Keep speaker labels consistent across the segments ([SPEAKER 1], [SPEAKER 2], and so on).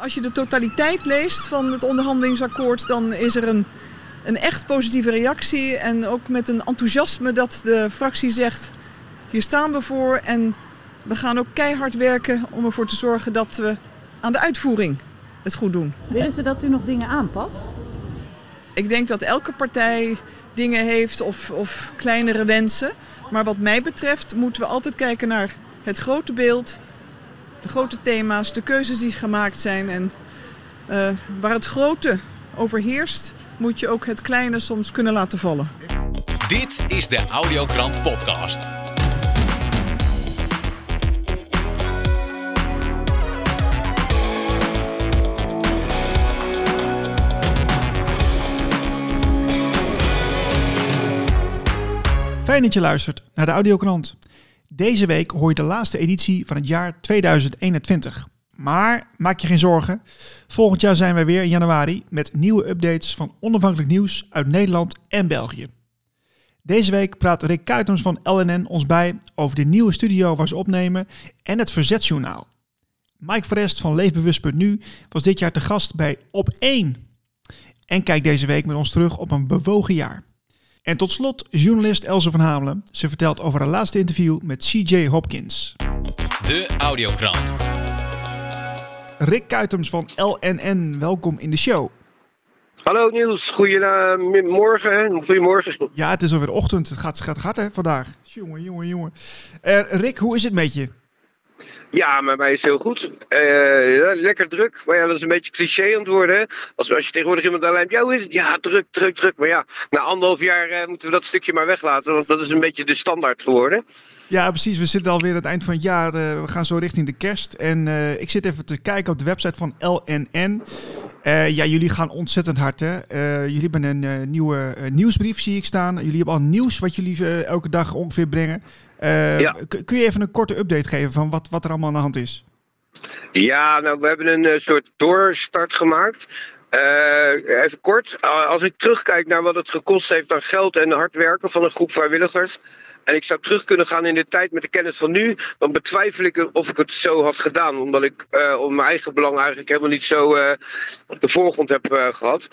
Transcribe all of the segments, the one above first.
[SPEAKER 1] Als je de totaliteit leest van het onderhandelingsakkoord, dan is er een, een echt positieve reactie. En ook met een enthousiasme dat de fractie zegt, hier staan we voor. En we gaan ook keihard werken om ervoor te zorgen dat we aan de uitvoering het goed doen.
[SPEAKER 2] Willen ze dat u nog dingen aanpast?
[SPEAKER 1] Ik denk dat elke partij dingen heeft of, of kleinere wensen. Maar wat mij betreft moeten we altijd kijken naar het grote beeld, de grote thema's, de keuzes die gemaakt zijn. En uh, waar het grote overheerst, moet je ook het kleine soms kunnen laten vallen.
[SPEAKER 3] Dit is de Audiokrant Podcast.
[SPEAKER 4] Fijn dat je luistert naar de Audiokrant. Deze week hoor je de laatste editie van het jaar 2021. Maar maak je geen zorgen. Volgend jaar zijn wij weer in januari met nieuwe updates van onafhankelijk nieuws uit Nederland en België. Deze week praat Rick Kuitens van LNN ons bij over de nieuwe studio waar ze opnemen en het Verzetsjournaal. Mike Verest van Leefbewust.nu was dit jaar te gast bij Op 1. En kijkt deze week met ons terug op een bewogen jaar. En tot slot journalist Elze van Hamelen. Ze vertelt over haar laatste interview met CJ Hopkins.
[SPEAKER 3] De Audiokrant.
[SPEAKER 4] Rick Kuitems van LNN, welkom in de show.
[SPEAKER 5] Hallo Niels, goedemorgen. Goedemorgen.
[SPEAKER 4] Ja, het is alweer ochtend. Het gaat, gaat hard hè, vandaag. Jongen, jongen, jongen. Uh, Rick, hoe is het met je?
[SPEAKER 5] Ja, maar mij is heel goed. Uh, lekker druk. Maar ja, dat is een beetje cliché aan het worden. Als, als je tegenwoordig iemand aanlijmt, ja, hoe is het? Ja, druk, druk, druk. Maar ja, na anderhalf jaar uh, moeten we dat stukje maar weglaten. Want dat is een beetje de standaard geworden.
[SPEAKER 4] Ja, precies. We zitten alweer aan het eind van het jaar. Uh, we gaan zo richting de kerst. En ik zit even te kijken op de website van LNN. Ja, jullie gaan ontzettend hard. Hè? jullie hebben een nieuwe nieuwsbrief, zie ik staan. Jullie hebben al nieuws wat jullie elke dag ongeveer brengen. Kun je even een korte update geven van wat, wat er allemaal aan de hand is?
[SPEAKER 5] Ja, nou, we hebben een soort doorstart gemaakt. Even kort, als ik terugkijk naar wat het gekost heeft aan geld en hard werken van een groep vrijwilligers, en ik zou terug kunnen gaan in de tijd met de kennis van nu, dan betwijfel ik of ik het zo had gedaan. Omdat ik uh, om mijn eigen belang eigenlijk helemaal niet zo uh, op de voorgrond heb uh, gehad.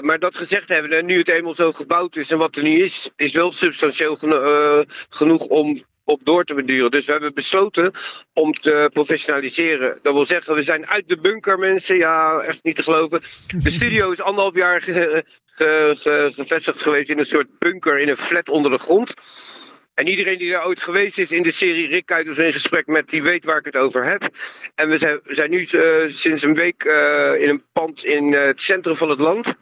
[SPEAKER 5] maar dat gezegd hebben, en nu het eenmaal zo gebouwd is en wat er nu is, is wel substantieel geno genoeg om op door te beduren. Dus we hebben besloten om te professionaliseren. Dat wil zeggen, we zijn uit de bunker, mensen. Ja, echt niet te geloven. De studio is anderhalf jaar ge, gevestigd geweest in een soort bunker in een flat onder de grond. En iedereen die daar ooit geweest is in de serie Rick Kuiters in gesprek met, die weet waar ik het over heb. En we zijn, we zijn nu uh, sinds een week uh, in een pand in uh, het centrum van het land.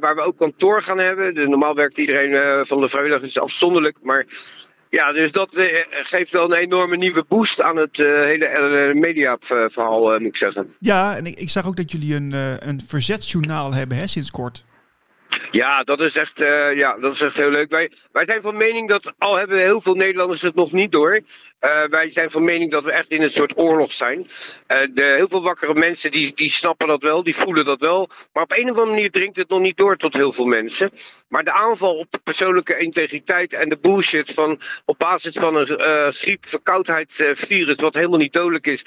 [SPEAKER 5] waar we ook kantoor gaan hebben. De, normaal werkt iedereen van de vrijwilligers afzonderlijk. Maar ja, dus dat geeft wel een enorme nieuwe boost aan het hele mediaverhaal, moet ik zeggen.
[SPEAKER 4] Ja, en ik, ik, zag ook dat jullie een, een verzetsjournaal hebben hè, sinds kort.
[SPEAKER 5] Ja, dat is echt, uh, ja, dat is echt heel leuk. Wij, wij zijn van mening dat, al hebben heel veel Nederlanders het nog niet door, uh, wij zijn van mening dat we echt in een soort oorlog zijn. Uh, de, heel veel wakkere mensen die, die snappen dat wel, die voelen dat wel. Maar op een of andere manier dringt het nog niet door tot heel veel mensen. Maar de aanval op de persoonlijke integriteit en de bullshit van op basis van een uh, griep, verkoudheid, virus, wat helemaal niet dodelijk is.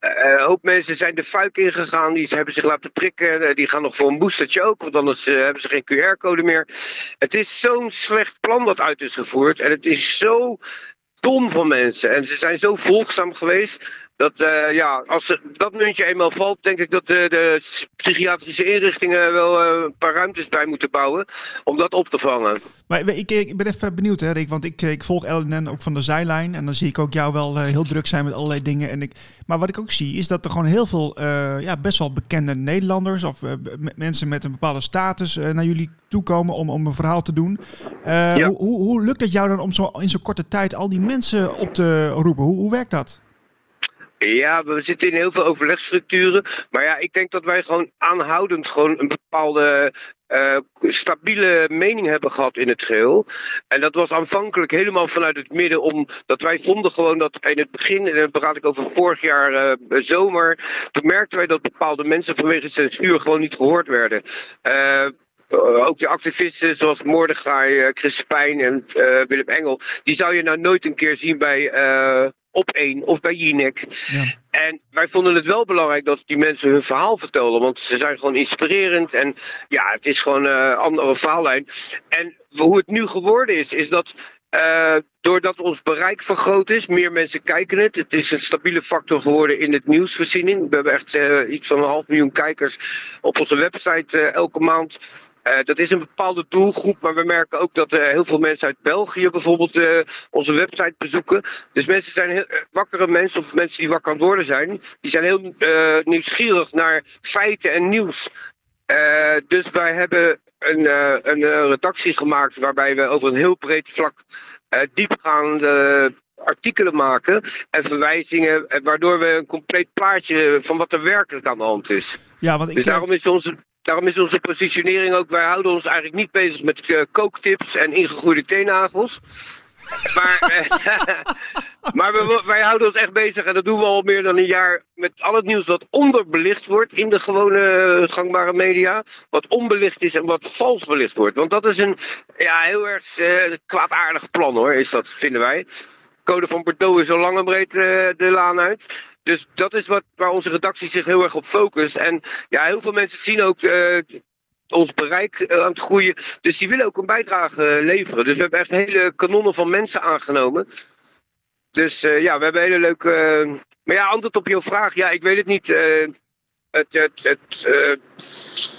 [SPEAKER 5] een hoop mensen zijn de fuik ingegaan, die hebben zich laten prikken, die gaan nog voor een boostertje ook, want anders hebben ze geen QR-code meer. Het is zo'n slecht plan dat uit is gevoerd en het is zo dom van mensen. En ze zijn zo volgzaam geweest. Dat uh, ja, als dat muntje eenmaal valt, denk ik dat de, de psychiatrische inrichtingen wel uh, een paar ruimtes bij moeten bouwen om dat op te vangen.
[SPEAKER 4] Maar ik, ik ben even benieuwd, hè, Rick, want ik, ik volg LNN ook van de zijlijn en dan zie ik ook jou wel uh, heel druk zijn met allerlei dingen. En ik, maar wat ik ook zie is dat er gewoon heel veel, ja, best wel bekende Nederlanders of mensen met een bepaalde status naar jullie toekomen om, om een verhaal te doen. Ja. Hoe, hoe, hoe lukt het jou dan om zo in zo'n korte tijd al die mensen op te roepen? Hoe, hoe werkt dat?
[SPEAKER 5] Ja, we zitten in heel veel overlegstructuren. Maar ja, ik denk dat wij gewoon aanhoudend gewoon een bepaalde uh, stabiele mening hebben gehad in het geheel. En dat was aanvankelijk helemaal vanuit het midden, omdat wij vonden gewoon dat in het begin, en dan praat ik over vorig jaar uh, zomer, toen merkten wij dat bepaalde mensen vanwege censuur gewoon niet gehoord werden. Uh, ook de activisten zoals Mordechai, Chris Pijn en Willem Engel, die zou je nou nooit een keer zien bij op één of bij Jinek.
[SPEAKER 4] Ja.
[SPEAKER 5] En wij vonden het wel belangrijk dat die mensen hun verhaal vertelden. Want ze zijn gewoon inspirerend. En ja, het is gewoon een uh, andere verhaallijn. En hoe het nu geworden is, is dat uh, doordat ons bereik vergroot is, meer mensen kijken het. Het is een stabiele factor geworden in het nieuwsvoorziening. We hebben echt uh, iets van een half miljoen kijkers op onze website uh, elke maand. Dat is een bepaalde doelgroep, maar we merken ook dat heel veel mensen uit België bijvoorbeeld onze website bezoeken. Dus mensen zijn heel, wakkere mensen of mensen die wakker aan het worden zijn, die zijn heel nieuwsgierig naar feiten en nieuws. Dus wij hebben een, een redactie gemaakt waarbij we over een heel breed vlak diepgaande artikelen maken en verwijzingen, waardoor we een compleet plaatje van wat er werkelijk aan de hand is.
[SPEAKER 4] Ja, want ik
[SPEAKER 5] dus daarom is onze. Daarom is onze positionering ook, wij houden ons eigenlijk niet bezig met kooktips en ingegroeide teennagels. Maar, maar we, wij houden ons echt bezig en dat doen we al meer dan een jaar met al het nieuws wat onderbelicht wordt in de gewone gangbare media. Wat onbelicht is en wat vals belicht wordt. Want dat is een ja, heel erg kwaadaardig plan hoor, is dat, vinden wij. Code van Bordeaux is al lang en breed uh, de laan uit. Dus dat is wat, waar onze redactie zich heel erg op focust. En ja, heel veel mensen zien ook uh, ons bereik aan het groeien. Dus die willen ook een bijdrage leveren. Dus we hebben echt hele kanonnen van mensen aangenomen. Dus ja, we hebben hele leuke. Maar ja, antwoord op jouw vraag. Ja, ik weet het niet. Het, het,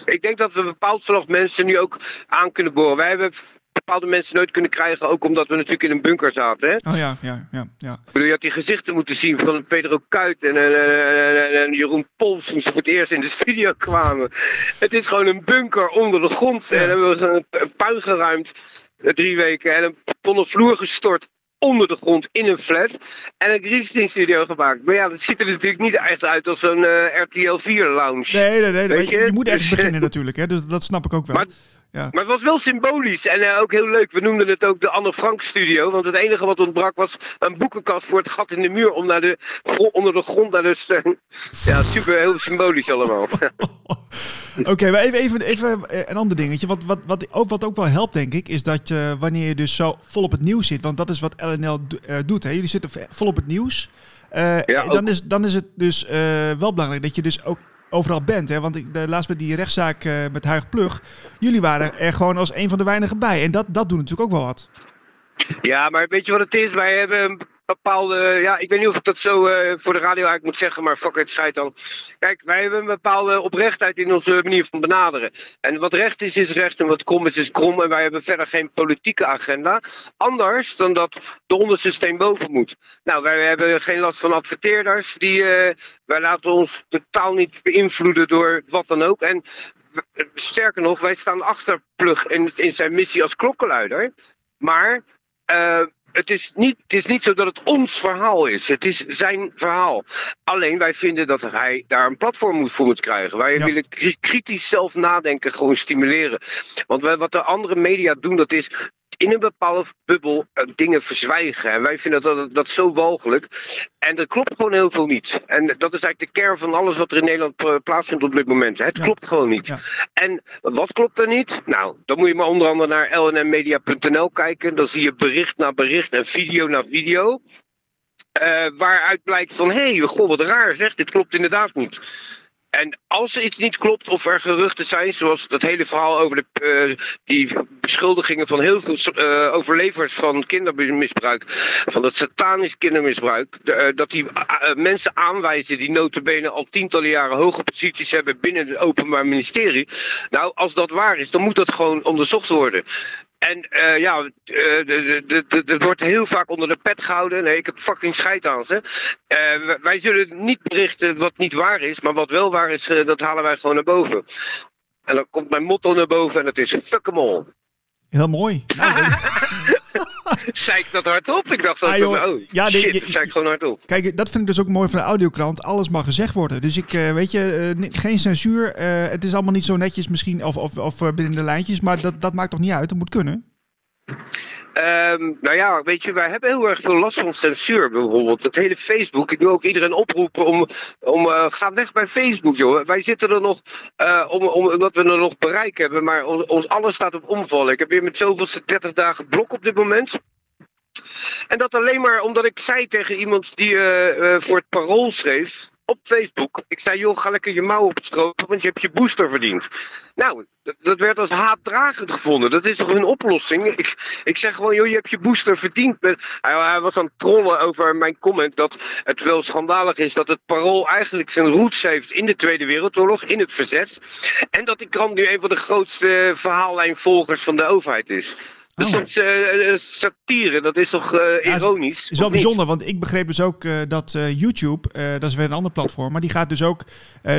[SPEAKER 5] ik denk dat we bepaald soort mensen nu ook aan kunnen boren. Wij hebben bepaalde mensen nooit kunnen krijgen, ook omdat we natuurlijk in een bunker zaten. Hè?
[SPEAKER 4] Oh ja, ja, ja. ja.
[SPEAKER 5] Ik bedoel, je had die gezichten moeten zien van Pedro Kuit en, en, en, en Jeroen Pols toen ze voor het eerst in de studio kwamen. Het is gewoon een bunker onder de grond. Ja. En hebben we een puin geruimd drie weken en een tonnen vloer gestort onder de grond in een flat. En een greenscreen studio gemaakt. Maar ja, dat ziet er natuurlijk niet echt uit als een uh, RTL 4 lounge.
[SPEAKER 4] Nee, nee, nee. Weet je? je moet echt beginnen natuurlijk. Hè? Dus dat snap ik ook wel.
[SPEAKER 5] Maar, ja. maar het was wel symbolisch en uh, ook heel leuk. We noemden het ook de Anne Frank studio. Want het enige wat ontbrak was een boekenkast voor het gat in de muur. Om naar de, onder de grond naar de steun. Ja, super, heel symbolisch allemaal.
[SPEAKER 4] Oké, okay, maar even, even, even een ander dingetje. Wat, wat, wat, ook, wat ook wel helpt, denk ik, is dat je wanneer je dus zo vol op het nieuws zit. Want dat is wat LNL uh, doet. Hè? Jullie zitten vol op het nieuws. Uh, ja, dan, is, dan is het dus wel belangrijk dat je dus ook overal bent. Hè? Want ik, de, laatst met die rechtszaak uh, met Huig Plug. Jullie waren er gewoon als een van de weinigen bij. En dat, dat doet natuurlijk ook wel wat.
[SPEAKER 5] Ja, maar weet je wat het is? Wij hebben bepaalde. Ja, ik weet niet of ik dat zo uh, voor de radio eigenlijk moet zeggen, maar fuck het, schijt dan. Kijk, wij hebben een bepaalde oprechtheid in onze manier van benaderen. En wat recht is, is recht en wat krom is, is krom. En wij hebben verder geen politieke agenda. Anders dan dat de onderste steen boven moet. Nou, wij hebben geen last van adverteerders. Die, uh, wij laten ons totaal niet beïnvloeden door wat dan ook. En sterker nog, wij staan achter Plug in, in zijn missie als klokkenluider. Maar uh, het, is niet, het is niet zo dat het ons verhaal is. Het is zijn verhaal. Alleen wij vinden dat hij daar een platform moet voor moet krijgen. Wij ja. willen kritisch zelf nadenken gewoon stimuleren. Want wij, wat de andere media doen, dat is in een bepaalde bubbel uh, dingen verzwijgen. En wij vinden dat, dat, zo walgelijk. En dat klopt gewoon heel veel niet. En dat is eigenlijk de kern van alles wat er in Nederland uh, plaatsvindt op dit moment. Het ja. klopt gewoon niet. Ja. En wat klopt er niet? Nou, dan moet je maar onder andere naar lnmmedia.nl kijken. Dan zie je bericht na bericht en video na video. Uh, waaruit blijkt van, hé, hey, goh, wat raar zeg, dit klopt inderdaad niet. En als er iets niet klopt of er geruchten zijn, zoals dat hele verhaal over de, uh, die beschuldigingen van heel veel uh, overlevers van kindermisbruik, van het satanisch kindermisbruik, de, uh, dat die mensen aanwijzen die notabene al tientallen jaren hoge posities hebben binnen het Openbaar Ministerie. Nou, als dat waar is, dan moet dat gewoon onderzocht worden. En uh, ja, het wordt heel vaak onder de pet gehouden. Nee, ik heb fucking scheid aan ze. Uh, wij zullen niet berichten wat niet waar is, maar wat wel waar is, uh, dat halen wij gewoon naar boven. En dan komt mijn motto naar boven en dat is fuck em all.
[SPEAKER 4] Heel mooi. Nou,
[SPEAKER 5] zei ik dat hardop? Ik dacht dat ah, joh, oh, ja, shit, dat zei ik gewoon hardop.
[SPEAKER 4] Kijk, dat vind ik dus ook mooi van de audiokrant. Alles mag gezegd worden. Dus ik, uh, weet je, uh, geen censuur. Uh, het is allemaal niet zo netjes misschien, of, of, of binnen de lijntjes. Maar dat, dat maakt toch niet uit? Dat moet kunnen.
[SPEAKER 5] Um, nou ja, weet je, wij hebben heel erg veel last van censuur bijvoorbeeld. Het hele Facebook. Ik wil ook iedereen oproepen om, om uh, ga weg bij Facebook, joh. Wij zitten er nog, uh, om, om, omdat we er nog bereik hebben, maar ons, alles staat op omvallen. Ik heb weer met zoveelste 30 dagen blok op dit moment. En dat alleen maar omdat ik zei tegen iemand die eh, eh, voor het parool schreef op Facebook. Ik zei, joh, ga lekker je mouw opstropen, want je hebt je booster verdiend. Nou, dat, dat werd als haatdragend gevonden. Dat is toch een oplossing? Ik, ik zeg gewoon, joh, je hebt je booster verdiend. Hij, was aan het trollen over mijn comment dat het wel schandalig is dat het parool eigenlijk zijn roots heeft in de Tweede Wereldoorlog, in het verzet. En dat die krant nu een van de grootste verhaallijnvolgers van de overheid is. Dus
[SPEAKER 4] Oh.
[SPEAKER 5] dat is eh, eh, satire, dat is toch eh,
[SPEAKER 4] Ja,
[SPEAKER 5] ironisch?
[SPEAKER 4] is wel bijzonder, want ik begreep dus ook dat YouTube, dat is weer een ander platform, maar die gaat dus ook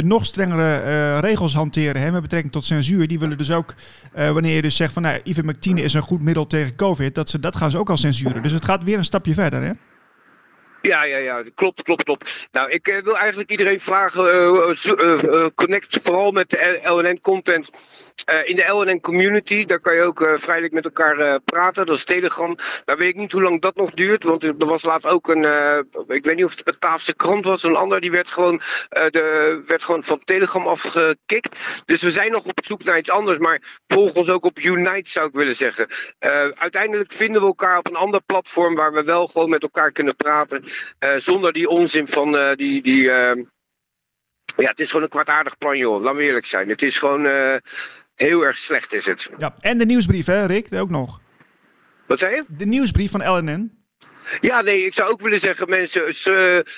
[SPEAKER 4] nog strengere regels hanteren hè, met betrekking tot censuur. Die willen dus ook, wanneer je dus zegt van nou, ivermectine is een goed middel tegen COVID, dat, ze, dat gaan ze ook al censuren. Dus het gaat weer een stapje verder. Hè?
[SPEAKER 5] Ja, ja, ja, klopt, klopt, klopt. Nou, ik eh, wil eigenlijk iedereen vragen, eh, eh, connect vooral met de LNN-content eh, in de LNN-community. Daar kan je ook vrijelijk met elkaar praten, dat is Telegram. Nou weet ik niet hoe lang dat nog duurt, want er was laatst ook een, ik weet niet of het Bataafse krant was, een ander, die werd gewoon, de, werd gewoon van Telegram afgekikt. Dus we zijn nog op zoek naar iets anders, maar volg ons ook op Unite zou ik willen zeggen. Uiteindelijk vinden we elkaar op een ander platform waar we wel gewoon met elkaar kunnen praten. Eh, zonder die onzin van eh, die. die eh, ja, het is gewoon een kwartaardig plan, joh. Laten we eerlijk zijn. Het is gewoon eh, heel erg slecht, is het.
[SPEAKER 4] Ja. En de nieuwsbrief, hè, Rick? Ook nog.
[SPEAKER 5] Wat zei je?
[SPEAKER 4] De nieuwsbrief van LNN.
[SPEAKER 5] Ja, nee, ik zou ook willen zeggen, mensen,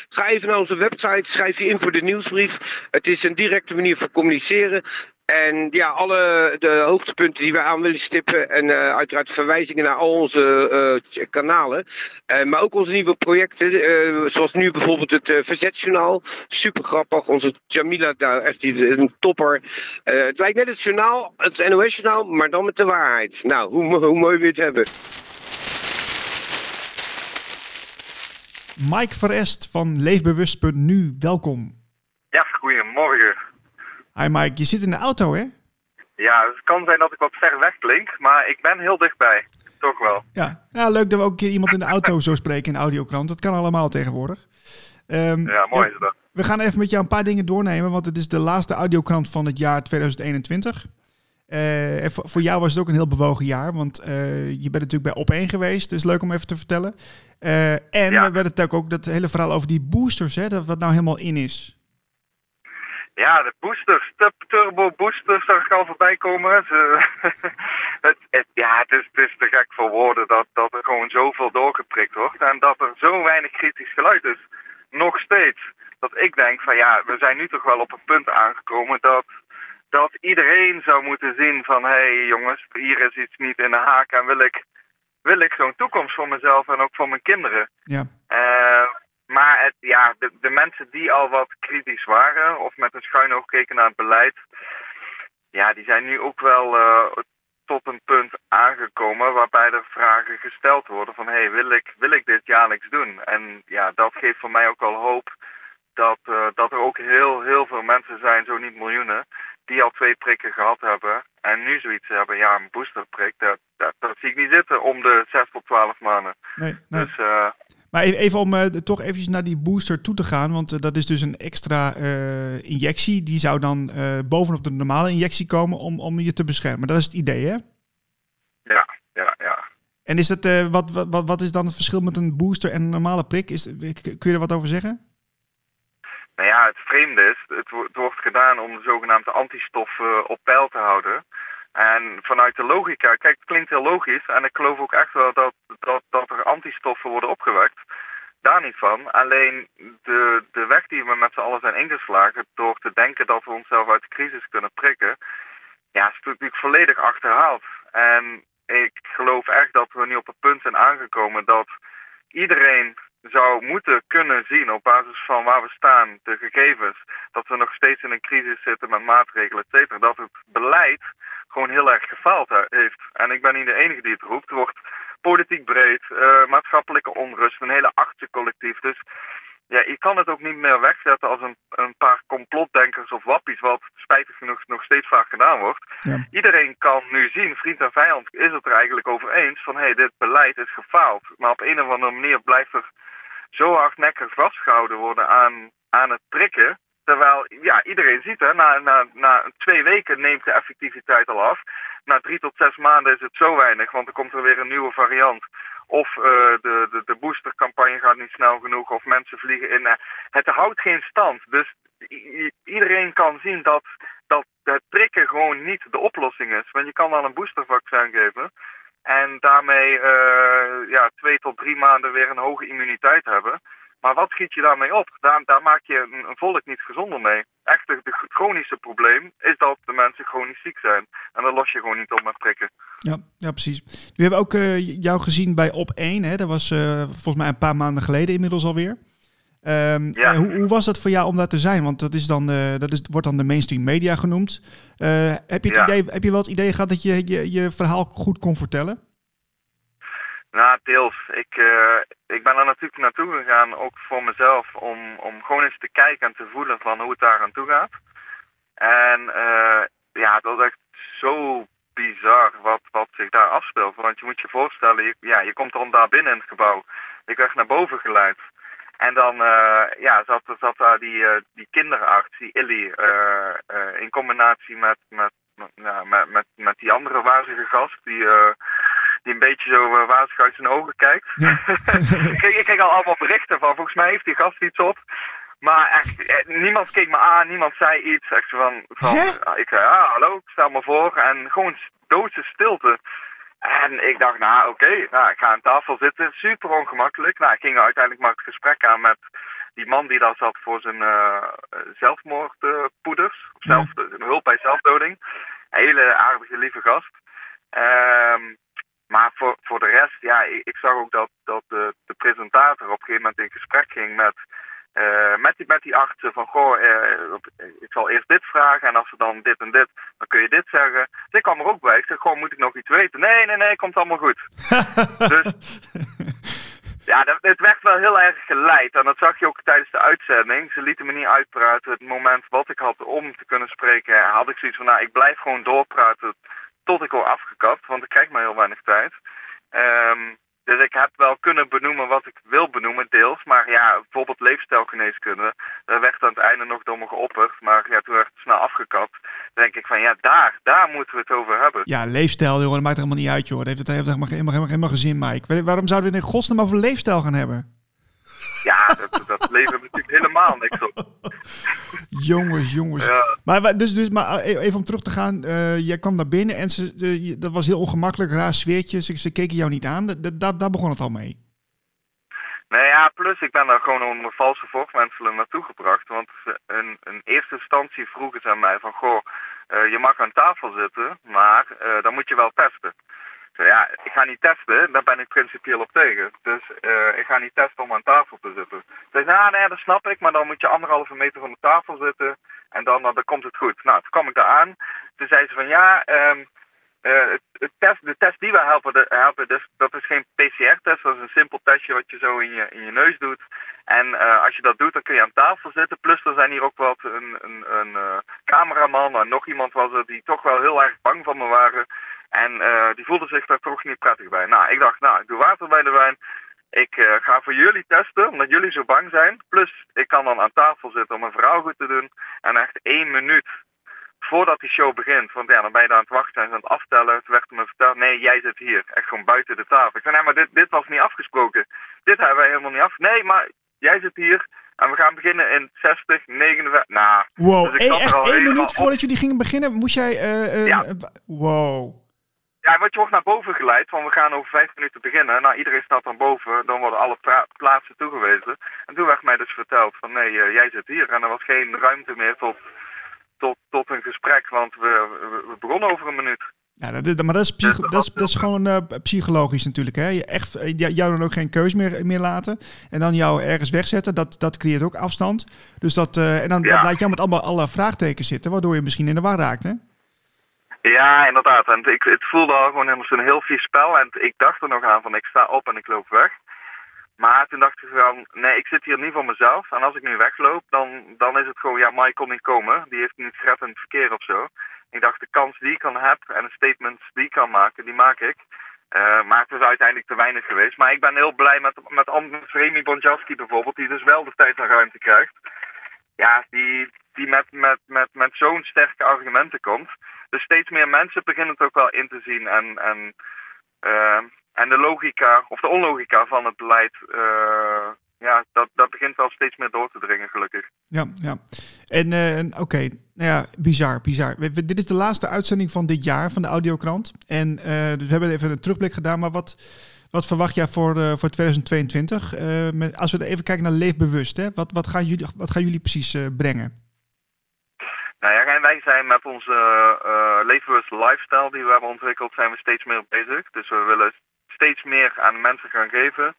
[SPEAKER 5] ga even naar onze website, schrijf je in voor de nieuwsbrief. Het is een directe manier van communiceren. En ja, alle de hoogtepunten die we aan willen stippen. En eh, uiteraard verwijzingen naar al onze eh, kanalen. Eh, maar ook onze nieuwe projecten. eh, zoals nu bijvoorbeeld het Verzetsjournaal. Super grappig. Onze Jamila, daar echt die- een topper. Eh, het lijkt net het journaal, het NOS-journaal, maar dan met de waarheid. Nou, hoe, hoe mooi je het hebben?
[SPEAKER 4] Mike Verest van Leefbewust.nu, welkom.
[SPEAKER 6] Ja, goedemorgen.
[SPEAKER 4] Hi Mike, je zit in de auto hè?
[SPEAKER 6] Ja, het kan zijn dat ik wat ver weg klink, maar ik ben heel dichtbij. Toch wel.
[SPEAKER 4] Ja. ja, leuk dat we ook een keer iemand in de auto zo spreken in de audiokrant. Dat kan allemaal tegenwoordig. Ehm,
[SPEAKER 6] Ja, mooi is dat.
[SPEAKER 4] We gaan even met jou een paar dingen doornemen, want het is de laatste audiokrant van het jaar 2021. Eh, en voor, voor jou was het ook een heel bewogen jaar, want eh, je bent natuurlijk bij Op1 geweest. Dus leuk om even te vertellen. Eh, en
[SPEAKER 6] Ja.
[SPEAKER 4] we werden natuurlijk ook dat hele verhaal over die boosters, hè, dat wat nou helemaal in is.
[SPEAKER 6] Ja, de boosters, de turbo boosters, zag ik al voorbij komen. Ze, het, het- ja, het is, het is te gek voor woorden dat, dat er gewoon zoveel doorgeprikt wordt. En dat er zo weinig kritisch geluid is. Nog steeds. Dat ik denk van ja, we zijn nu toch wel op een punt aangekomen dat, dat iedereen zou moeten zien van hé hey, jongens, hier is iets niet in de haak en wil ik, wil ik zo'n toekomst voor mezelf en ook voor mijn kinderen.
[SPEAKER 4] Ja,
[SPEAKER 6] Eh, maar het, ja, de, de mensen die al wat kritisch waren of met een schuin oog keken naar het beleid, ja, die zijn nu ook wel eh, tot een punt aangekomen waarbij er vragen gesteld worden van hé, hey, wil, ik, wil ik dit jaarlijks doen? En ja, dat geeft voor mij ook wel hoop dat, eh, dat er ook heel, heel veel mensen zijn, zo niet miljoenen, die al twee prikken gehad hebben en nu zoiets hebben, ja, een boosterprik, dat, dat, dat zie ik niet zitten om de 6 tot 12 maanden.
[SPEAKER 4] nee, nee.
[SPEAKER 6] Dus eh,
[SPEAKER 4] Maar even, even om eh, toch eventjes naar die booster toe te gaan, want eh, dat is dus een extra eh, injectie. Die zou dan bovenop de normale injectie komen om, om je te beschermen. Dat is het idee, hè?
[SPEAKER 6] ja, ja, ja.
[SPEAKER 4] En is dat, wat, wat, wat- is dan het verschil met een booster en een normale prik? Is, kun je er wat over zeggen?
[SPEAKER 6] Nou ja, het vreemde is, het, het wordt gedaan om de zogenaamde antistoffen op peil te houden. En vanuit de logica, kijk, het klinkt heel logisch en ik geloof ook echt wel dat, dat, dat er antistoffen worden opgewekt. Daar niet van. Alleen de, de weg die we met z'n allen zijn ingeslagen door te denken dat we onszelf uit de crisis kunnen prikken, ja, is natuurlijk volledig achterhaald. En ik geloof echt dat we nu op het punt zijn aangekomen dat iedereen zou moeten kunnen zien op basis van waar we staan, de gegevens, dat we nog steeds in een crisis zitten met maatregelen, et cetera, dat het beleid gewoon heel erg gefaald he- heeft. En ik ben niet de enige die het roept. Er wordt politiek breed, eh, maatschappelijke onrust, een hele achtercollectief. Dus ja, je kan het ook niet meer wegzetten als een, een paar complotdenkers of wappies, wat spijtig genoeg nog steeds vaak gedaan wordt.
[SPEAKER 4] Ja.
[SPEAKER 6] Iedereen kan nu zien, vriend en vijand is het er eigenlijk over eens van hé, hey, dit beleid is gefaald. Maar op een of andere manier blijft er zo hardnekkig vastgehouden worden aan, aan het prikken. Terwijl ja, iedereen ziet, hè, na, na, na twee weken neemt de effectiviteit al af. Na drie tot zes maanden is het zo weinig, want dan komt er weer een nieuwe variant. Of eh, de, de, de boostercampagne gaat niet snel genoeg, of mensen vliegen in. Eh, het houdt geen stand. Dus iedereen kan zien dat, dat het prikken gewoon niet de oplossing is. Want je kan dan een boostervaccin geven. En daarmee eh, ja, twee tot drie maanden weer een hoge immuniteit hebben. Maar wat schiet je daarmee op? Daar, daar maak je een, een volk niet gezonder mee. Echt, het chronische probleem is dat de mensen chronisch ziek zijn. En dat los je gewoon niet op met prikken.
[SPEAKER 4] Ja, ja, precies. Nu hebben we ook eh, jou gezien bij Op 1. Hè? Dat was eh, volgens mij een paar maanden geleden inmiddels alweer.
[SPEAKER 6] Ja.
[SPEAKER 4] eh, hoe, hoe was dat voor jou om daar te zijn? Want dat, is dan, dat is, wordt dan de mainstream media genoemd. Heb, je het
[SPEAKER 6] Ja.
[SPEAKER 4] idee, heb je wel het idee gehad dat je je, je verhaal goed kon vertellen?
[SPEAKER 6] Nou, deels. Ik, eh, ik ben er natuurlijk naartoe gegaan, ook voor mezelf, om, om gewoon eens te kijken en te voelen van hoe het daar aan toe gaat. En eh, ja, dat is echt zo bizar wat, wat zich daar afspeelt. Want je moet je voorstellen, je, ja, je komt dan daar binnen in het gebouw. Ik werd naar boven geleid. En dan eh, ja, zat, daar die, die kinderarts, die Illy, in combinatie met, met, met, met, met, die andere wazige gast, die, die een beetje zo uh, wazig uit zijn ogen kijkt.
[SPEAKER 4] Ja.
[SPEAKER 6] ik, kreeg, ik kreeg al allemaal berichten van, volgens mij heeft die gast iets op. Maar echt, eh, niemand keek me aan, niemand zei iets. Echt van, van
[SPEAKER 4] Hè?
[SPEAKER 6] ik zei, ja, hallo, stel me voor. En gewoon doodse stilte. En ik dacht, nou oké, nou, ik ga aan tafel zitten. Super ongemakkelijk. Nou, ik ging uiteindelijk maar het gesprek aan met die man die daar zat voor zijn eh zelfmoordpoeders. of
[SPEAKER 4] Ja.
[SPEAKER 6] zelf, hulp bij zelfdoding. Hele aardige, lieve gast. Ehm, maar voor, voor de rest, ja, ik, ik zag ook dat, dat de, de presentator op een gegeven moment in gesprek ging met, eh, met, die, met die artsen. Van, goh, eh, op- ik zal eerst dit vragen en als ze dan dit en dit, dan kun je dit zeggen. Dus ik kwam er ook bij. Ik zeg, goh, moet ik nog iets weten? Nee, nee, nee, komt allemaal goed. dus ja, dat- het werd wel heel erg geleid. En dat zag je ook tijdens de uitzending. Ze lieten me niet uitpraten. Het moment wat ik had om te kunnen spreken, had ik zoiets van, nou, ik blijf gewoon doorpraten tot ik word afgekapt. Want ik krijg maar heel weinig tijd. Ehm, dus ik heb wel kunnen benoemen wat ik wil benoemen, deels. Maar ja, bijvoorbeeld leefstijlgeneeskunde, daar werd aan het einde nog door me geopperd. Maar ja, toen werd het snel afgekapt. Dan denk ik van, ja, daar, daar moeten we het over hebben.
[SPEAKER 4] Ja, leefstijl, jongen, dat maakt er helemaal niet uit, joh. Dat heeft het helemaal, helemaal, helemaal, helemaal geen zin, Mike. Waarom zouden we het in godsnaam over leefstijl gaan hebben?
[SPEAKER 6] Ja, dat, dat levert natuurlijk helemaal niks op.
[SPEAKER 4] Jongens, jongens.
[SPEAKER 6] Ja.
[SPEAKER 4] Maar, dus, dus, maar eh, even om terug te gaan. eh, jij kwam naar binnen en ze, dat was heel ongemakkelijk, raar sfeertje. Ze, ze keken jou niet aan. Dat, dat, daar- begon het al mee.
[SPEAKER 6] Nee, ja, plus ik ben daar gewoon onder valse voorwenselen naartoe gebracht. Want in, in eerste instantie vroegen ze aan mij van, goh, eh, je mag aan tafel zitten, maar dan moet je wel testen. Ja, ik ga niet testen, daar ben ik principieel op tegen. Dus eh, ik ga niet testen om aan tafel te zitten. Ze zei, nou, nee, dat snap ik, maar dan moet je anderhalve meter van de tafel zitten en dan, dan, komt het goed. Nou, toen kwam ik daar aan. Toen zei ze van, ja, ehm, eh, het, test, de test die wij helpen, de, dus, dat is geen PCR-test. Dat is een simpel testje wat je zo in je, in je neus doet. En eh, als je dat doet, dan kun je aan tafel zitten. Plus er zijn hier ook wat een, een, een cameraman en nog iemand was er die toch wel heel erg bang van me waren. En eh, die voelde zich daar toch niet prettig bij. Nou, ik dacht, nou, ik doe water bij de wijn. Ik eh, ga voor jullie testen, omdat jullie zo bang zijn. Plus, ik kan dan aan tafel zitten om een verhaal goed te doen. En echt één minuut voordat die show begint, want ja, dan ben je daar aan het wachten en aan het aftellen. Toen werd er me verteld, nee, jij zit hier. Echt gewoon buiten de tafel. Ik zei, nee, maar dit, dit was niet afgesproken. Dit hebben wij helemaal niet af. Nee, maar jij zit hier en we gaan beginnen in 60, 59. Nou,
[SPEAKER 4] Wow,
[SPEAKER 6] Dus ik
[SPEAKER 4] één- echt minuut voordat jullie gingen beginnen, moest jij... eh,
[SPEAKER 6] Ja.
[SPEAKER 4] wow.
[SPEAKER 6] Ja, want je wordt naar boven geleid, want we gaan over vijf minuten beginnen. Nou, iedereen staat dan boven, dan worden alle plaatsen toegewezen. En toen werd mij dus verteld van, nee, eh, jij zit hier. En er was geen ruimte meer tot, tot, tot een gesprek, want we, we, begonnen over een minuut.
[SPEAKER 4] Ja, dat, dat- maar dat is,
[SPEAKER 6] Dus dat
[SPEAKER 4] is, dat is gewoon eh, psychologisch natuurlijk. Hè? Je echt, eh, jou dan ook geen keus meer, meer laten. En dan jou ergens wegzetten, dat, dat creëert ook afstand. Dus dat, en dan
[SPEAKER 6] Ja.
[SPEAKER 4] dat laat jou met allemaal alle vraagtekens zitten, waardoor je misschien in de war raakt. Hè?
[SPEAKER 6] Ja, inderdaad. En ik, het voelde al gewoon helemaal zo'n heel vies spel. En ik dacht er nog aan van, ik sta op en ik loop weg. Maar toen dacht ik van, nee, ik zit hier niet voor mezelf. En als ik nu wegloop, dan, dan is het gewoon, ja, Mike kon niet komen. Die heeft niet gered in verkeer of zo. Ik dacht, de kans die ik kan heb en de statements die ik kan maken, die maak ik. Eh, maar het is uiteindelijk te weinig geweest. Maar ik ben heel blij met, met Remy Bonjavski bijvoorbeeld, die dus wel de tijd en ruimte krijgt. Ja, die, die met, met, met, met zo'n sterke argumenten komt. Dus steeds meer mensen beginnen het ook wel in te zien. En, en, uh, en de logica, of de onlogica van het beleid, uh, ja, dat, dat begint wel steeds meer door te dringen, gelukkig.
[SPEAKER 4] Ja, ja. En uh, oké, nou ja, bizar, bizar. Dit is de laatste uitzending van dit jaar van de Audiokrant. En dus we hebben even een terugblik gedaan, maar wat, wat verwacht jij voor, voor 2022? Met, als we even kijken naar leefbewust, hè? Wat, wat, gaan jullie, wat gaan jullie precies brengen?
[SPEAKER 6] Nou ja, wij zijn met onze leefbewust lifestyle die we hebben ontwikkeld, zijn we steeds meer bezig. Dus we willen steeds meer aan mensen gaan geven.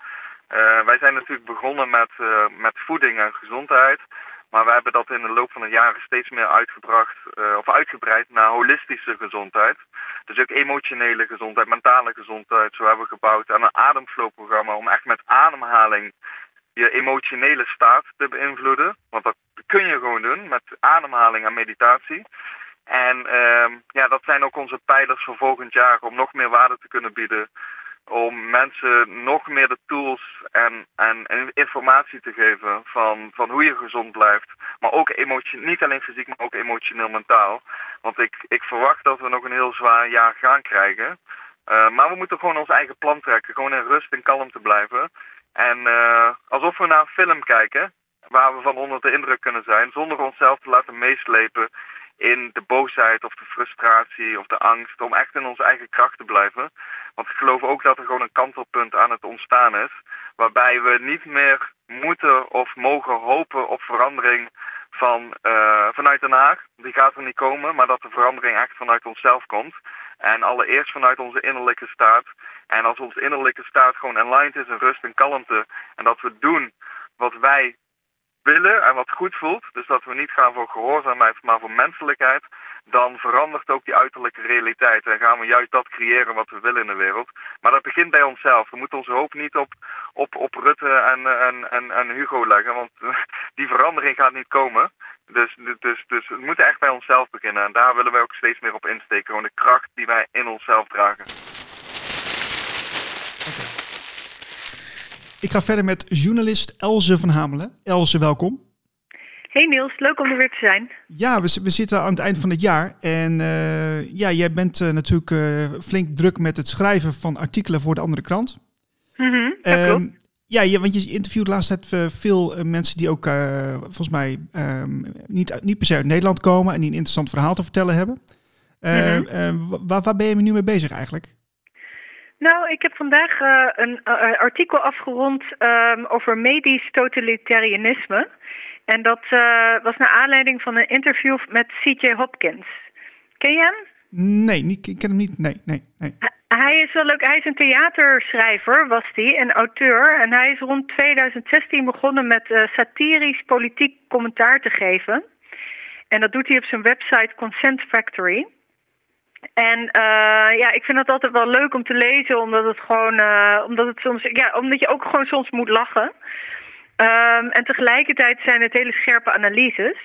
[SPEAKER 6] Uh, wij zijn natuurlijk begonnen met, uh, met voeding en gezondheid. Maar we hebben dat in de loop van de jaren steeds meer uitgebracht uh, of uitgebreid naar holistische gezondheid. Dus ook emotionele gezondheid, mentale gezondheid. Zo hebben we gebouwd aan een ademflow-programma om echt met ademhaling je emotionele staat te beïnvloeden. Want dat kun je gewoon doen met ademhaling en meditatie. En ja, dat zijn ook onze pijlers voor volgend jaar om nog meer waarde te kunnen bieden om mensen nog meer de tools en, en, informatie te geven van, van hoe je gezond blijft. Maar ook emotie, niet alleen fysiek, maar ook emotioneel mentaal. Want ik, ik verwacht dat we nog een heel zwaar jaar gaan krijgen. Uh, maar we moeten gewoon ons eigen plan trekken. Gewoon in rust en kalm te blijven. En uh, alsof we naar een film kijken, waar we van onder de indruk kunnen zijn, zonder onszelf te laten meeslepen in de boosheid of de frustratie of de angst, om echt in onze eigen kracht te blijven. Want ik geloof ook dat er gewoon een kantelpunt aan het ontstaan is, waarbij we niet meer moeten of mogen hopen op verandering van, uh, vanuit Den Haag. Die gaat er niet komen, maar dat de verandering echt vanuit onszelf komt. En allereerst vanuit onze innerlijke staat. En als onze innerlijke staat gewoon aligned is in rust en kalmte, en dat we doen wat wij willen en wat goed voelt, dus dat we niet gaan voor gehoorzaamheid, maar voor menselijkheid, dan verandert ook die uiterlijke realiteit en gaan we juist dat creëren wat we willen in de wereld. Maar dat begint bij onszelf. We moeten onze hoop niet op, op, op Rutte en, en, en, en Hugo leggen, want die verandering gaat niet komen. Dus, dus, dus het moet echt bij onszelf beginnen en daar willen wij ook steeds meer op insteken. Gewoon de kracht die wij in onszelf dragen.
[SPEAKER 4] Ik ga verder met journalist Elze van Hamelen. Elze, welkom.
[SPEAKER 7] Hey Niels, leuk om er weer te zijn.
[SPEAKER 4] Ja, we, we zitten aan het eind van het jaar. En uh, ja, jij bent uh, natuurlijk uh, flink druk met het schrijven van artikelen voor de andere krant.
[SPEAKER 7] Mm -hmm, um,
[SPEAKER 4] ja, je, want je interviewt laatst tijd veel mensen die ook volgens mij um, niet, niet per se uit Nederland komen en die een interessant verhaal te vertellen hebben. Mm -hmm. waar, waar ben je nu mee bezig eigenlijk?
[SPEAKER 7] Nou, ik heb vandaag uh, een uh, artikel afgerond um, over medisch totalitarianisme. En dat uh, was naar aanleiding van een interview met C.J. Hopkins. Ken je hem?
[SPEAKER 4] Nee, niet, ik ken hem niet. Nee, nee, nee.
[SPEAKER 7] Hij is wel leuk. Hij is een theaterschrijver, was hij, en auteur. En hij is rond 2016 begonnen met satirisch politiek commentaar te geven. En dat doet hij op zijn website Consent Factory. En uh, ja, ik vind het altijd wel leuk om te lezen, omdat het gewoon, uh, omdat het soms, ja, omdat je ook gewoon soms moet lachen. Um, en tegelijkertijd zijn het hele scherpe analyses.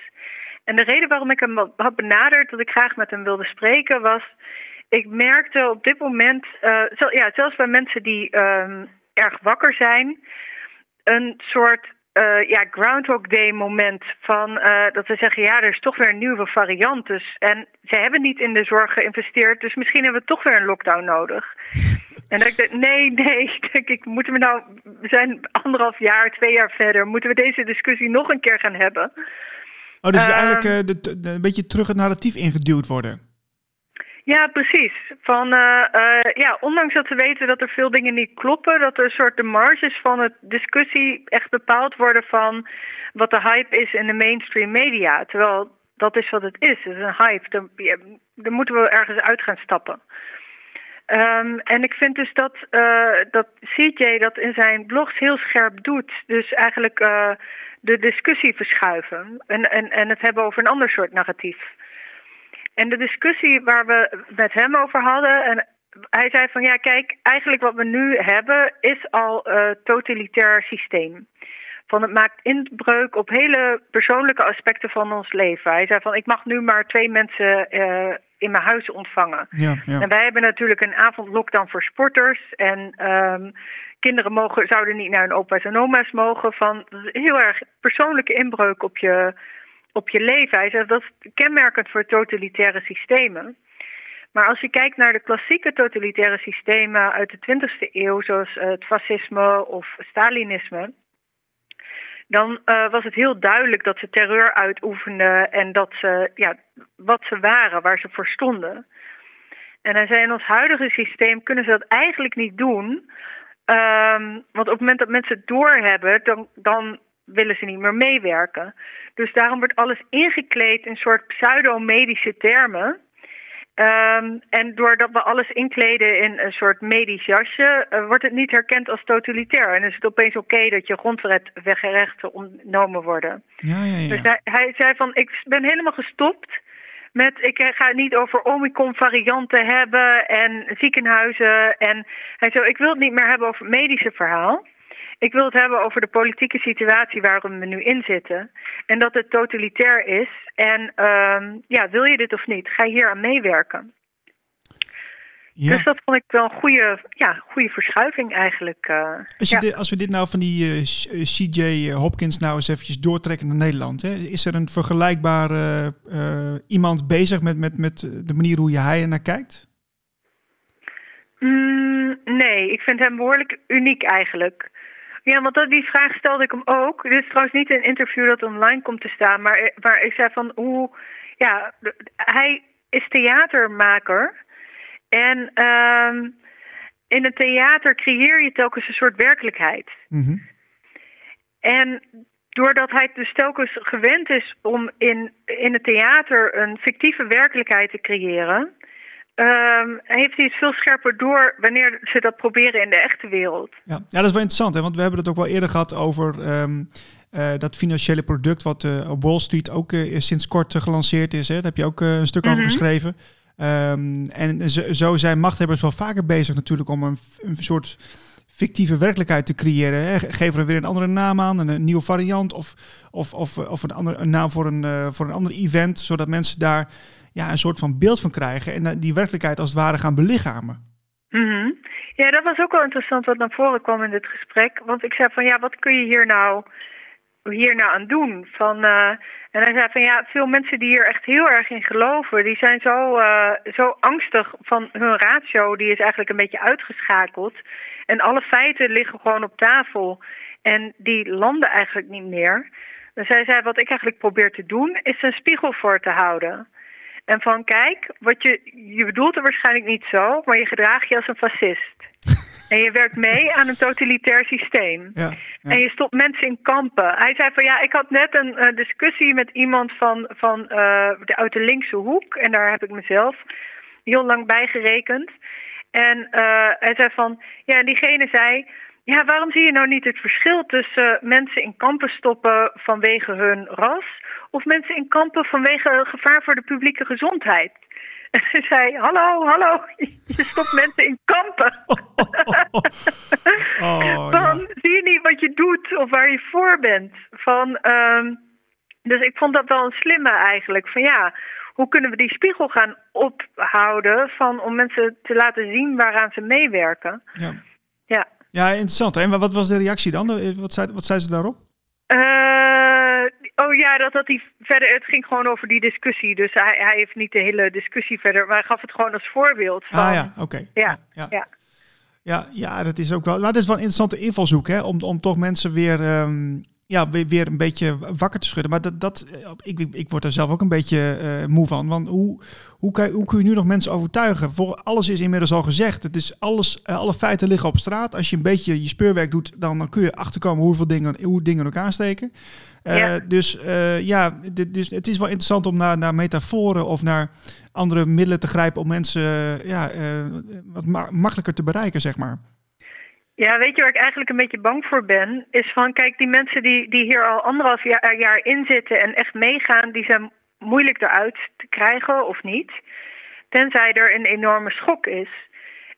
[SPEAKER 7] En de reden waarom ik hem had benaderd dat ik graag met hem wilde spreken was, ik merkte op dit moment, uh, ja, zelfs bij mensen die um, erg wakker zijn, een soort uh, ja, Groundhog Day moment van uh, dat we zeggen, ja, er is toch weer een nieuwe variant. Dus, en ze hebben niet in de zorg geïnvesteerd, dus misschien hebben we toch weer een lockdown nodig. en dan denk ik, nee, nee, denk ik, moeten we nou, we zijn anderhalf jaar, twee jaar verder, moeten we deze discussie nog een keer gaan hebben?
[SPEAKER 4] Oh, dus um, eigenlijk uh, de, de, een beetje terug het narratief ingeduwd worden.
[SPEAKER 7] Ja, precies. Van, uh, uh, ja, ondanks dat we weten dat er veel dingen niet kloppen, dat er een soort de marges van het discussie echt bepaald worden van wat de hype is in de mainstream media. Terwijl dat is wat het is. Het is een hype. Dan, moeten we ergens uit gaan stappen. Um, en ik vind dus dat, uh, dat CJ dat in zijn blogs heel scherp doet. Dus eigenlijk de discussie verschuiven en, en, en het hebben over een ander soort narratief. En de discussie waar we met hem over hadden, en hij zei van ja, kijk, eigenlijk wat we nu hebben is al een totalitair systeem. Van het maakt inbreuk op hele persoonlijke aspecten van ons leven. Hij zei van ik mag nu maar twee mensen uh, in mijn huis ontvangen.
[SPEAKER 4] Ja, ja.
[SPEAKER 7] En wij hebben natuurlijk een avondlockdown voor sporters. En um, kinderen mogen, zouden niet naar hun opa's en oma's mogen. Van heel erg persoonlijke inbreuk op je op je leven. Hij zegt dat is kenmerkend voor totalitaire systemen. Maar als je kijkt naar de klassieke totalitaire systemen uit de 20e eeuw, zoals eh, het fascisme of Stalinisme, dan uh, was het heel duidelijk dat ze terreur uitoefenden en dat ze, ja, wat ze waren, waar ze voor stonden. En hij zei, in ons huidige systeem kunnen ze dat eigenlijk niet doen. Um, want op het moment dat mensen het doorhebben, dan, dan willen ze niet meer meewerken. Dus daarom wordt alles ingekleed in een soort pseudo-medische termen. Um, en doordat we alles inkleden in een soort medisch jasje, uh, wordt het niet herkend als totalitair. En is het opeens oké okay dat je grondrechten ontnomen worden.
[SPEAKER 4] Ja, ja, ja.
[SPEAKER 7] Dus hij, hij, zei van, ik ben helemaal gestopt met, ik ga het niet over Omicron-varianten hebben en ziekenhuizen. En hij zei, ik wil het niet meer hebben over het medische verhaal. Ik wil het hebben over de politieke situatie waarin we nu in zitten. En dat het totalitair is. En um, ja, wil je dit of niet? Ga je hier aan meewerken? Ja. Dus dat vond ik wel een goede, ja, goede verschuiving eigenlijk. Uh,
[SPEAKER 4] als,
[SPEAKER 7] ja.
[SPEAKER 4] dit, als we dit nou van die uh, CJ Hopkins nou eens eventjes doortrekken naar Nederland. Hè? Is er een vergelijkbare uh, iemand bezig met, met, met de manier hoe je hij er naar kijkt?
[SPEAKER 7] Mm, nee, ik vind hem behoorlijk uniek eigenlijk. Ja, want dat, die vraag stelde ik hem ook. Dit is trouwens niet een interview dat online komt te staan, maar, maar ik zei van hoe, ja, hij is theatermaker. En um, in het theater creëer je telkens een soort werkelijkheid.
[SPEAKER 4] Mm -hmm.
[SPEAKER 7] En doordat hij dus telkens gewend is om in, in het theater een fictieve werkelijkheid te creëren, um, heeft hij het veel scherper door wanneer ze dat proberen in de echte wereld.
[SPEAKER 4] Ja, ja dat is wel interessant, hè? want we hebben het ook wel eerder gehad over um, uh, dat financiële product wat uh, op Wall Street ook uh, sinds kort gelanceerd is. Hè? Daar heb je ook een stuk over mm -hmm. geschreven. Um, en zo, zo, zijn machthebbers wel vaker bezig natuurlijk om een, een soort fictieve werkelijkheid te creëren. Hè. Geef er weer een andere naam aan, een, een nieuwe variant of, of, of, of een, andere, een naam voor een, voor een ander event, zodat mensen daar ja, een soort van beeld van krijgen en die werkelijkheid als het ware gaan belichamen.
[SPEAKER 7] -hmm. Ja, dat was ook wel interessant wat naar voren kwam in dit gesprek. Want ik zei van ja, wat kun je hier nou hier nou aan doen? Van, uh, en hij zei van ja, veel mensen die hier echt heel erg in geloven, die zijn zo, uh, zo angstig van hun ratio, die is eigenlijk een beetje uitgeschakeld. En alle feiten liggen gewoon op tafel en die landen eigenlijk niet meer. Dus hij zei, wat ik eigenlijk probeer te doen, is een spiegel voor te houden. En van kijk, wat je, je bedoelt het waarschijnlijk niet zo, maar je gedraagt je als een fascist. En je werkt mee aan een totalitair systeem.
[SPEAKER 4] Ja, ja.
[SPEAKER 7] En je stopt mensen in kampen. Hij zei van ja, ik had net een uh, discussie met iemand van, van uh, de, uit de linkse hoek. En daar heb ik mezelf heel lang bij gerekend. En uh, hij zei van, ja, en diegene zei, ja, waarom zie je nou niet het verschil tussen mensen in kampen stoppen vanwege hun ras of mensen in kampen vanwege gevaar voor de publieke gezondheid? En ze zei, hallo, hallo, je stopt mensen in kampen.
[SPEAKER 4] oh,
[SPEAKER 7] Dan
[SPEAKER 4] ja.
[SPEAKER 7] zie je niet wat je doet of waar je voor bent. Van, um, dus ik vond dat wel een slimme eigenlijk. Van ja, hoe kunnen we die spiegel gaan ophouden van, om mensen te laten zien waaraan ze meewerken?
[SPEAKER 4] Ja.
[SPEAKER 7] Ja.
[SPEAKER 4] interessant. En wat was de reactie dan? Wat zei, wat zei ze daarop?
[SPEAKER 7] Uh, oh ja, dat had hij verder. Het ging gewoon over die discussie. Dus hij, hij heeft niet de hele discussie verder, maar hij gaf het gewoon als voorbeeld. Van,
[SPEAKER 4] ah ja, oké. Okay.
[SPEAKER 7] Ja,
[SPEAKER 4] ja,
[SPEAKER 7] ja.
[SPEAKER 4] Ja, ja, dat is ook wel. Maar dat is wel een interessante invalshoek, hè? Om, om toch mensen weer. Um, ja, weer, weer een beetje wakker te schudden. Maar dat, dat, ik, ik word er zelf ook een beetje uh, moe van. Want hoe, hoe, kan, hoe kun je nu nog mensen overtuigen? Voor alles is inmiddels al gezegd. Het is alles, uh, alle feiten liggen op straat. Als je een beetje je speurwerk doet, dan, dan kun je achterkomen hoeveel dingen, hoe dingen in elkaar steken. Uh, ja. Dus ja, dit, dus het is wel interessant om naar, naar metaforen of naar andere middelen te grijpen om mensen ja, wat ma makkelijker te bereiken, zeg maar.
[SPEAKER 7] Ja, weet je waar ik eigenlijk een beetje bang voor ben? Is van, kijk, die mensen die, die hier al anderhalf jaar, jaar in zitten en echt meegaan, die zijn moeilijk eruit te krijgen of niet. Tenzij er een enorme schok is.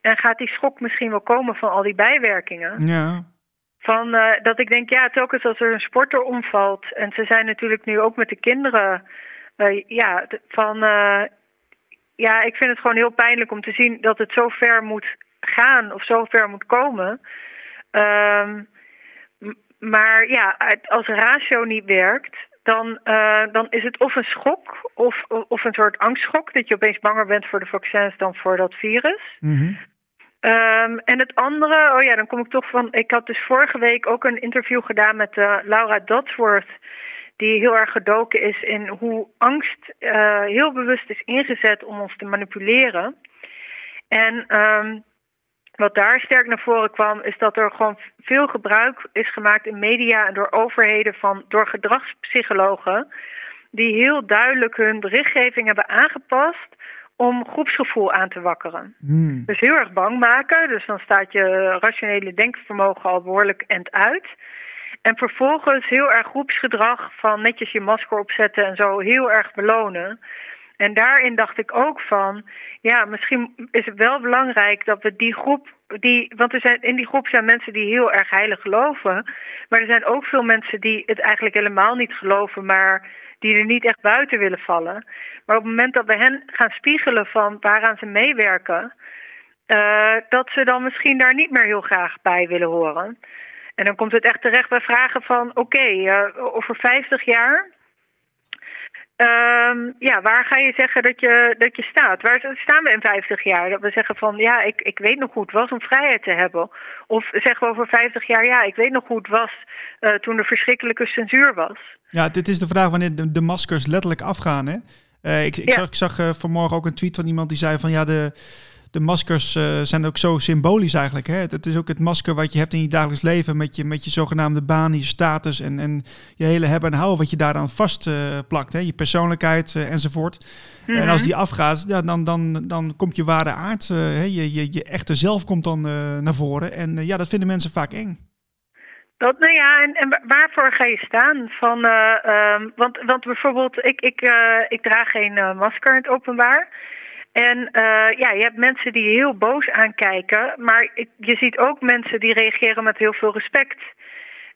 [SPEAKER 7] En gaat die schok misschien wel komen van al die bijwerkingen?
[SPEAKER 4] Ja.
[SPEAKER 7] Van, uh, dat ik denk, ja, telkens als er een sporter omvalt. En ze zijn natuurlijk nu ook met de kinderen. Uh, ja, van, uh, ja, ik vind het gewoon heel pijnlijk om te zien dat het zo ver moet gaan of zo ver moet komen. Um, maar ja, als ratio niet werkt, dan, uh, dan is het of een schok of, of een soort angstschok. Dat je opeens banger bent voor de vaccins dan voor dat virus.
[SPEAKER 4] Mhm.
[SPEAKER 7] Um, en het andere, oh ja, dan kom ik toch van. Ik had dus vorige week ook een interview gedaan met uh, Laura Dodsworth. Die heel erg gedoken is in hoe angst uh, heel bewust is ingezet om ons te manipuleren. En um, wat daar sterk naar voren kwam, is dat er gewoon veel gebruik is gemaakt in media en door overheden van door gedragspsychologen. Die heel duidelijk hun berichtgeving hebben aangepast om groepsgevoel aan te wakkeren.
[SPEAKER 4] Hmm.
[SPEAKER 7] Dus heel erg bang maken. Dus dan staat je rationele denkvermogen al behoorlijk end uit. En vervolgens heel erg groepsgedrag van netjes je masker opzetten en zo heel erg belonen. En daarin dacht ik ook van, ja, misschien is het wel belangrijk dat we die groep, die, want er zijn, in die groep zijn mensen die heel erg heilig geloven, maar er zijn ook veel mensen die het eigenlijk helemaal niet geloven, maar die er niet echt buiten willen vallen. Maar op het moment dat we hen gaan spiegelen van waaraan ze meewerken, uh, dat ze dan misschien daar niet meer heel graag bij willen horen. En dan komt het echt terecht bij vragen van, oké, uh, over 50 jaar Um, ja, waar ga je zeggen dat je, dat je staat? Waar staan we in 50 jaar? Dat we zeggen van ja, ik, ik weet nog hoe het was om vrijheid te hebben. Of zeggen we over 50 jaar ja, ik weet nog hoe het was uh, toen er verschrikkelijke censuur was.
[SPEAKER 4] Ja, dit is de vraag wanneer de, de maskers letterlijk afgaan. Hè? Uh, ik, ik, ja. zag, ik zag uh, vanmorgen ook een tweet van iemand die zei van ja, de de maskers uh, zijn ook zo symbolisch eigenlijk. Hè? Het is ook het masker wat je hebt in je dagelijks leven met je, met je zogenaamde baan, je status en, en je hele hebben en houden wat je daaraan vast uh, plakt. Hè? Je persoonlijkheid uh, enzovoort. Mm -hmm. En als die afgaat, ja, dan, dan, dan komt je ware aard, je, je, je echte zelf komt dan naar voren. En ja, dat vinden mensen vaak eng.
[SPEAKER 7] Dat, nou ja, en, en waarvoor ga je staan? Van, um, want, want bijvoorbeeld, ik, ik, ik draag geen masker in het openbaar. En uh, ja, je hebt mensen die heel boos aankijken, maar je ziet ook mensen die reageren met heel veel respect.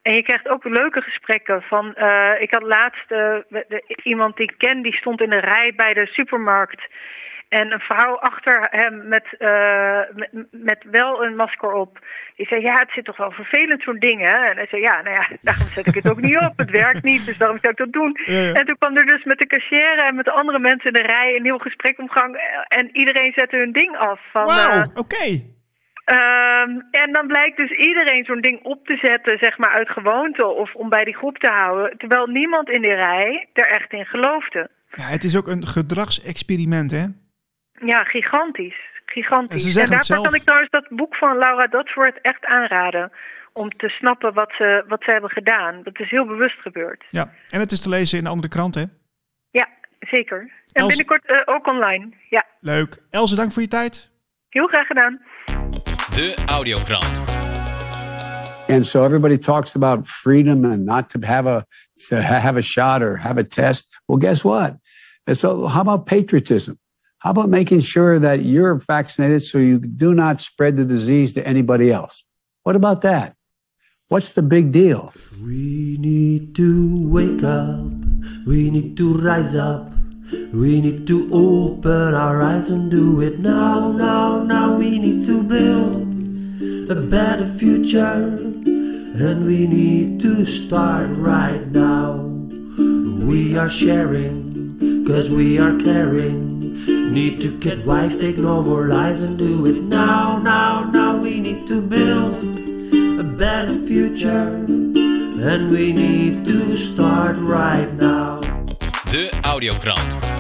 [SPEAKER 7] En je krijgt ook leuke gesprekken. Van, uh, ik had laatst uh, iemand die ik ken, die stond in een rij bij de supermarkt. En een vrouw achter hem met, uh, met, met, wel een masker op. Die zei, ja, het zit toch wel vervelend zo'n ding, hè? En hij zei, ja, nou ja, daarom zet ik het ook niet op. Het werkt niet, dus daarom zou ik dat doen.
[SPEAKER 4] Ja, ja.
[SPEAKER 7] En toen kwam er dus met de cashier en met de andere mensen in de rij een heel gesprek omgang. En iedereen zette hun ding af.
[SPEAKER 4] Wauw,
[SPEAKER 7] uh,
[SPEAKER 4] oké. Okay.
[SPEAKER 7] Um, en dan blijkt dus iedereen zo'n ding op te zetten, zeg maar uit gewoonte of om bij die groep te houden. Terwijl niemand in die rij er echt in geloofde.
[SPEAKER 4] Ja, het is ook een gedragsexperiment, hè?
[SPEAKER 7] Ja, gigantisch. Gigantisch.
[SPEAKER 4] En, ze
[SPEAKER 7] en
[SPEAKER 4] zeggen
[SPEAKER 7] daarvoor
[SPEAKER 4] het zelf.
[SPEAKER 7] kan ik trouwens dat boek van Laura Dodsworth echt aanraden. Om te snappen wat ze, wat ze hebben gedaan. Dat is heel bewust gebeurd.
[SPEAKER 4] Ja, en het is te lezen in de andere kranten, hè?
[SPEAKER 7] Ja, zeker. En binnenkort uh, ook online. Ja,
[SPEAKER 4] Leuk. Else, dank voor je tijd.
[SPEAKER 7] heel graag gedaan.
[SPEAKER 3] De Audiokrant.
[SPEAKER 8] And so everybody talks about freedom and not to have a to have a shot or have a test. Well, guess what? It's a, how about patriotism? How about making sure that you're vaccinated so you do not spread the disease to anybody else? What about that? What's the big deal?
[SPEAKER 9] We need to wake up. We need to rise up. We need to open our eyes and do it now, now, now. We need to build a better future. And we need to start right now. We are sharing, cause we are caring. Need to get wise, take no more lies and do it now, now, now. We need to build a better future. And we need to start right now.
[SPEAKER 3] De Audiokrant.